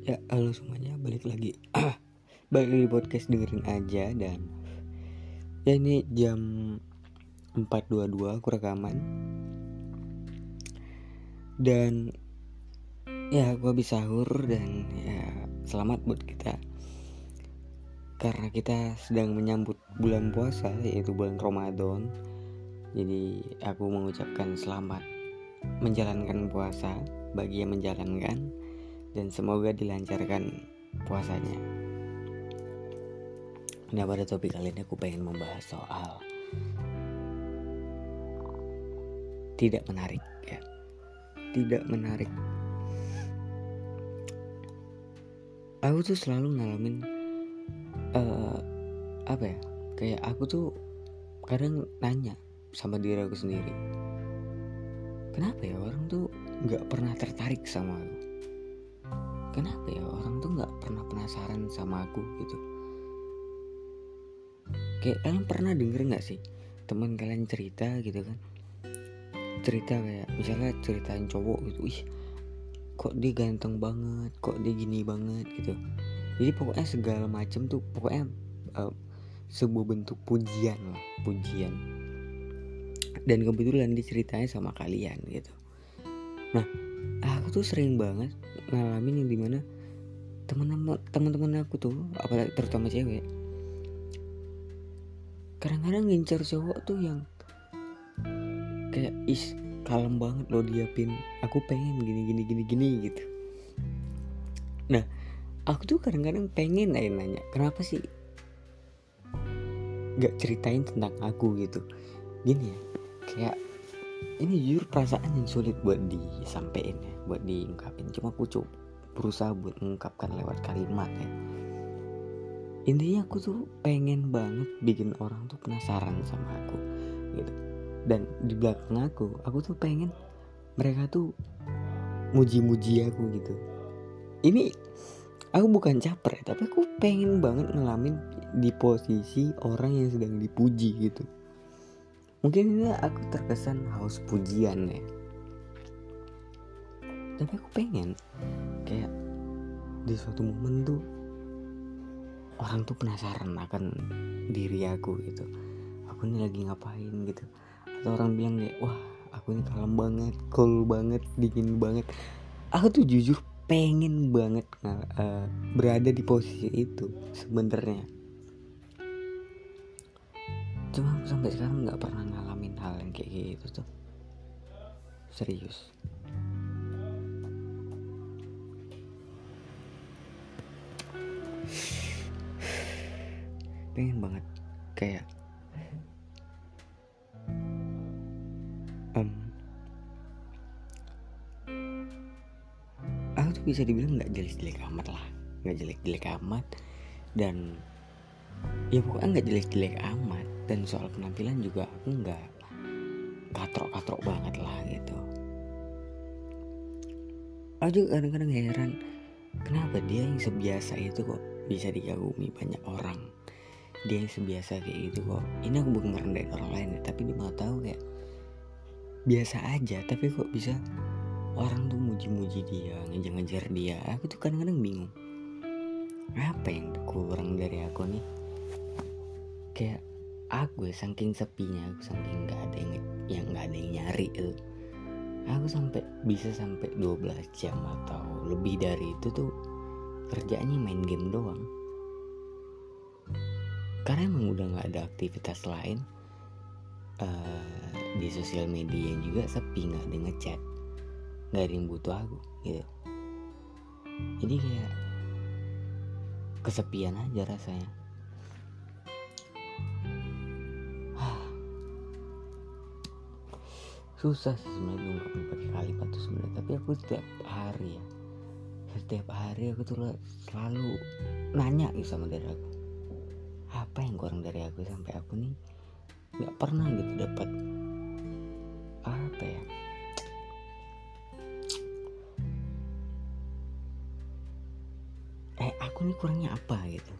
Ya, halo semuanya, balik lagi. Balik lagi di podcast dengerin aja dan Ya ini jam 4.22 aku rekaman. Dan Ya aku habis sahur dan ya selamat buat kita. Karena kita sedang menyambut bulan puasa yaitu bulan Ramadan. Jadi aku mengucapkan selamat menjalankan puasa bagi yang menjalankan dan semoga dilancarkan puasanya. Nah pada topik kali ini aku pengen membahas soal tidak menarik ya, tidak menarik. Aku tuh selalu ngalamin uh, apa ya, kayak aku tuh kadang nanya sama diri aku sendiri, kenapa ya orang tuh nggak pernah tertarik sama aku kenapa ya orang tuh nggak pernah penasaran sama aku gitu? Kayak kalian pernah denger nggak sih teman kalian cerita gitu kan? Cerita kayak misalnya ceritain cowok gitu ih kok dia ganteng banget kok dia gini banget gitu. Jadi pokoknya segala macem tuh pokoknya uh, sebuah bentuk pujian lah pujian. Dan kebetulan diceritanya sama kalian gitu. Nah aku tuh sering banget ngalamin yang di mana teman-teman aku tuh apalagi terutama cewek kadang-kadang ngincar cowok tuh yang kayak is kalem banget lo diapin aku pengen gini gini gini gini gitu. Nah aku tuh kadang-kadang pengen aja nanya kenapa sih gak ceritain tentang aku? gitu. Gini ya kayak ini jujur perasaan yang sulit buat disampaikan ya buat diungkapin. Cuma aku coba berusaha buat mengungkapkan lewat kalimat ya. Intinya aku tuh pengen banget bikin orang tuh penasaran sama aku gitu. Dan di belakang aku aku tuh pengen mereka tuh muji-muji aku gitu. Ini aku bukan caper ya tapi aku pengen banget ngalamin di posisi orang yang sedang dipuji gitu mungkin ini aku terkesan haus pujian ya. Tapi aku pengen kayak di suatu momen tuh orang tuh penasaran akan diri aku gitu. Aku ini lagi ngapain gitu. Atau orang bilang kayak wah aku ini kalem banget cool banget dingin banget. Aku tuh jujur pengen banget uh, berada di posisi itu sebenarnya cuma aku sampai sekarang nggak pernah ngalamin hal yang kayak gitu tuh. Serius. Pengen banget kayak um, aku tuh bisa dibilang nggak jelek-jelek amat lah. Nggak jelek-jelek amat. Dan ya pokoknya nggak jelek-jelek dan soal penampilan juga aku nggak katrok-katrok banget lah gitu. Aku kadang-kadang heran kenapa dia yang sebiasa itu kok bisa dikagumi banyak orang? Dia yang sebiasa kayak gitu kok. Ini aku bukan ngerendahin orang lain ya tapi dia mau tahu kayak biasa aja tapi kok bisa orang tuh muji-muji dia ngejar-ngejar dia. Aku tuh kadang-kadang bingung. Apa yang kurang dari aku nih? Kayak aku saking sepinya aku saking nggak ada yang yang nggak ada yang nyari itu. Aku sampai bisa sampai 12 jam atau lebih dari itu tuh kerjaannya main game doang. Karena emang udah nggak ada aktivitas lain uh, di sosial media juga sepi nggak ada ngechat nggak ada yang butuh aku gitu. Jadi kayak kesepian aja rasanya susah sih sebenarnya ungkapin pakai kalimat tuh sebenarnya. Tapi aku setiap hari ya setiap hari aku tuh selalu nanya gitu sama diri aku. Apa yang kurang dari aku sampai aku nih nggak pernah gitu dapat apa ya? Eh aku nih kurangnya apa gitu?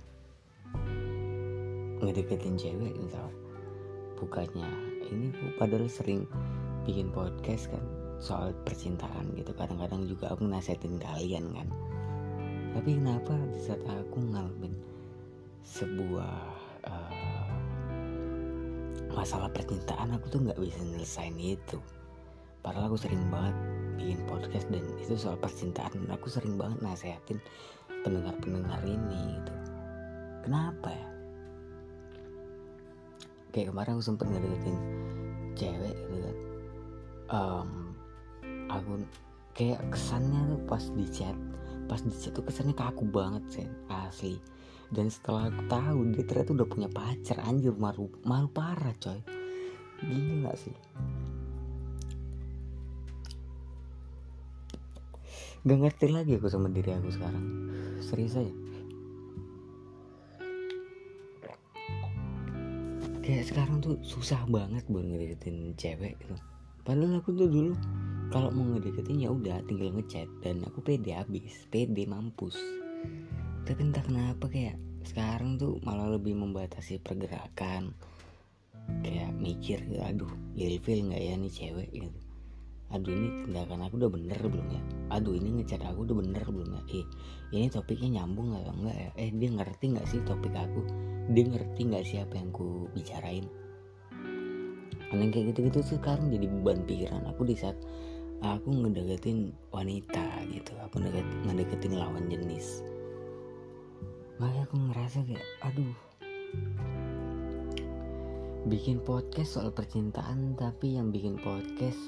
Ngedeketin cewek misal bukannya ini aku padahal sering bikin podcast kan soal percintaan gitu. Kadang-kadang juga aku nasihatin kalian kan. Tapi kenapa di saat aku ngalamin sebuah uh, masalah percintaan aku tuh nggak bisa nyelesain itu. Padahal aku sering banget bikin podcast dan itu soal percintaan. Aku sering banget nasehatin pendengar-pendengar ini gitu. Kenapa ya? Kayak kemarin aku sempet ngedeketin um, aku kayak kesannya tuh pas di chat pas di chat tuh kesannya kaku banget sih asli. Dan setelah aku tahu dia ternyata udah punya pacar anjir malu malu parah coy. Gila sih? Gak ngerti lagi aku sama diri aku sekarang. Serius aja. Kayak sekarang tuh susah banget buat ngedeketin cewek gitu Padahal aku tuh dulu kalau mau ngedeketin ya udah tinggal ngechat. Dan aku pede habis pede mampus. Tapi entah kenapa kayak sekarang tuh malah lebih membatasi pergerakan. Kayak mikir aduh ilfil nggak ya nih cewek? Gitu. Aduh ini tindakan aku udah bener belum ya? Aduh ini ngecat aku udah bener belum ya? Eh ini topiknya nyambung nggak enggak ya? Eh dia ngerti nggak sih topik aku? Dia ngerti nggak sih apa yang ku bicarain aneh kayak gitu-gitu sekarang jadi beban pikiran aku di saat aku ngedeketin wanita gitu. Aku ngedeket, ngedeketin lawan jenis. Makanya aku ngerasa kayak aduh. Bikin podcast soal percintaan tapi yang bikin podcast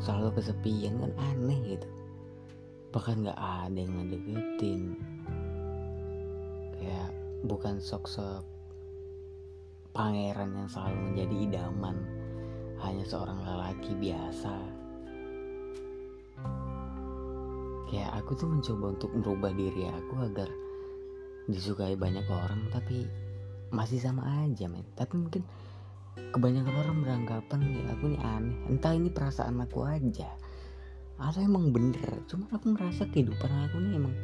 selalu kesepian kan aneh gitu. Bahkan nggak ada yang ngedeketin. Kayak bukan sok-sok pangeran yang selalu menjadi idaman hanya seorang lelaki biasa. Kayak aku tuh mencoba untuk merubah diri aku agar disukai banyak orang tapi masih sama aja men. Tapi mungkin kebanyakan orang beranggapan ya aku ini aneh. Entah ini perasaan aku aja atau emang bener. Cuma aku ngerasa kehidupan aku ini emang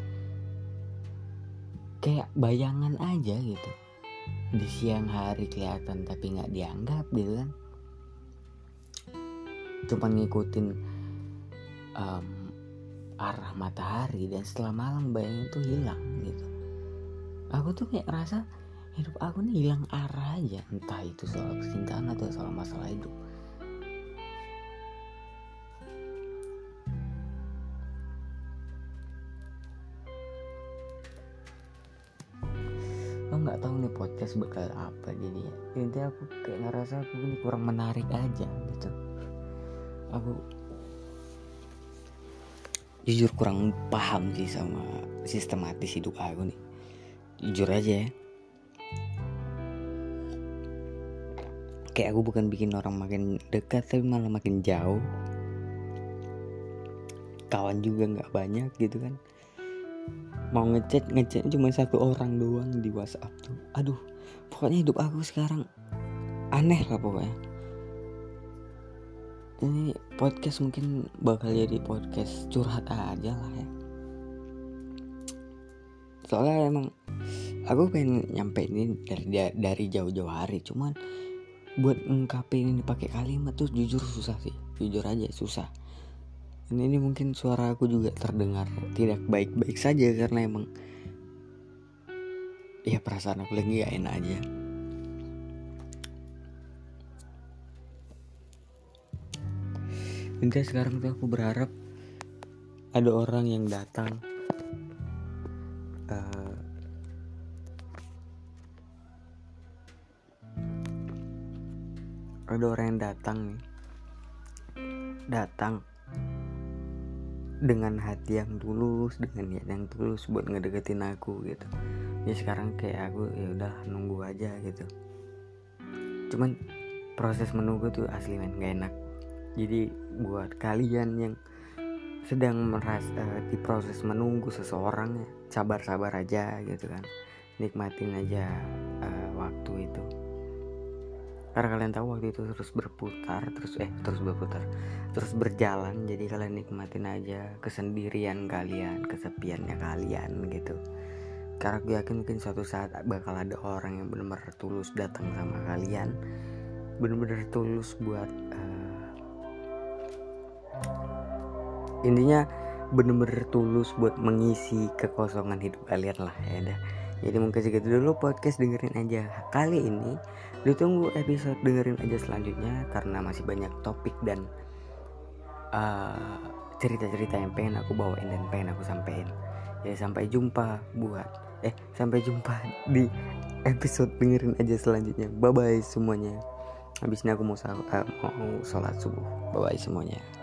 kayak bayangan aja gitu. Di siang hari kelihatan tapi nggak dianggap gitu kan cuma ngikutin um, arah matahari dan setelah malam bayang itu hilang gitu. Aku tuh kayak ngerasa hidup aku nih hilang arah aja entah itu soal kecintaan atau soal masalah hidup. Nggak tahu nih podcast bakal apa jadi intinya aku kayak ngerasa aku ini kurang menarik aja gitu aku jujur kurang paham sih sama sistematis hidup aku nih. Jujur aja ya. Kayak aku bukan bikin orang makin dekat tapi malah makin jauh. Kawan juga nggak banyak gitu kan. Mau ngechat ngechat cuma satu orang doang di WhatsApp tuh. Aduh pokoknya hidup aku sekarang aneh lah pokoknya ini podcast mungkin bakal jadi podcast curhat aja lah ya. Soalnya emang aku pengen nyampe ini dari dari jauh-jauh hari cuman buat ngungkapin ini pakai kalimat tuh jujur susah sih. Jujur aja susah. Ini, ini mungkin suara aku juga terdengar tidak baik-baik saja karena emang ya perasaan aku lagi gak enak aja Intinya sekarang tuh aku berharap ada orang yang datang. Ada orang yang datang nih. Datang dengan hati yang tulus dengan niat yang tulus buat ngedeketin aku gitu. Ya sekarang kayak aku ya udah nunggu aja gitu. Cuman proses menunggu tuh asli men gak enak jadi buat kalian yang sedang merasa uh, di proses menunggu seseorang ya sabar-sabar aja gitu kan. Nikmatin aja uh, waktu itu. Karena kalian tahu waktu itu terus berputar terus eh terus berputar terus berjalan. Jadi kalian nikmatin aja kesendirian kalian kesepiannya kalian gitu. Karena gue yakin mungkin suatu saat bakal ada orang yang benar-benar tulus datang sama kalian. Benar-benar tulus buat uh, intinya bener-bener tulus buat mengisi kekosongan hidup kalian lah ya dah jadi mungkin segitu dulu podcast dengerin aja. Kali ini ditunggu episode dengerin aja selanjutnya karena masih banyak topik dan uh, cerita-cerita yang pengen aku bawain dan pengen aku sampein. Ya sampai jumpa buat eh sampai jumpa di episode dengerin aja selanjutnya. Bye bye semuanya. Habis ini aku mau, uh, mau sholat subuh. Bye bye semuanya